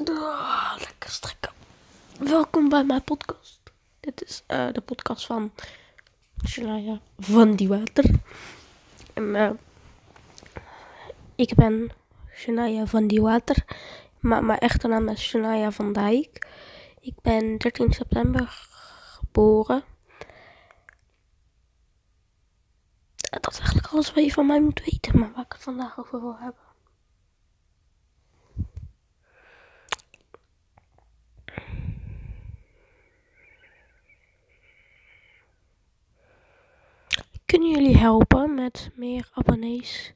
Ah, lekker strekken. Welkom bij mijn podcast. Dit is eh, de podcast van Shania van die water. Eh, ik ben Shania van die water. Maar mijn echte naam is Shania van Dijk. Ik ben 13 september geboren. Dat is eigenlijk alles wat je van mij moet weten, maar waar ik het vandaag over wil hebben. Kunnen jullie helpen met meer abonnees?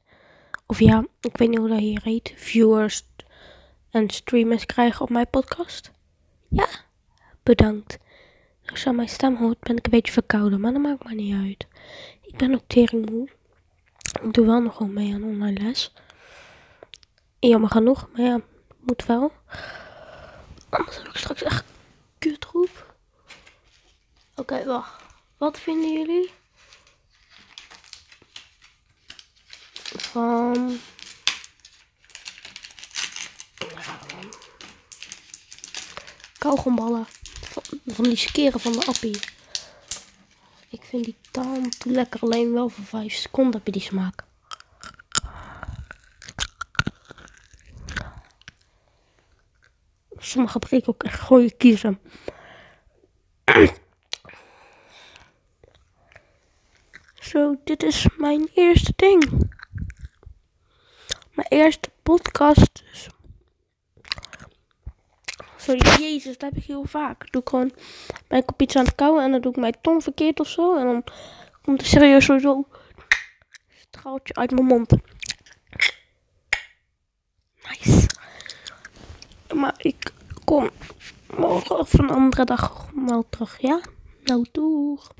Of ja, ik weet niet hoe dat hier heet. Viewers en streamers krijgen op mijn podcast? Ja, bedankt. Als aan mijn stem hoort, ben ik een beetje verkouden, maar dat maakt me niet uit. Ik ben ook teringmoe. Ik doe wel nog wel mee aan online les. Jammer genoeg, maar ja, moet wel. Anders heb ik straks echt kutroep. Oké, wacht. Wat vinden jullie van... Kauwgomballen. Van, die skeren van de appie. Ik vind die tand lekker. Alleen wel voor 5 seconden heb je die smaak. Sommige breken ook echt je kiezen. Zo, dit is mijn eerste ding. Mijn eerste podcast dus. Sorry, jezus, dat heb ik heel vaak. Doe ik gewoon, ben ik aan het kauwen en dan doe ik mijn tong verkeerd of zo. En dan komt er serieus zo straaltje uit mijn mond. Nice. Maar ik kom morgen of een andere dag wel terug, ja? Nou, doeg.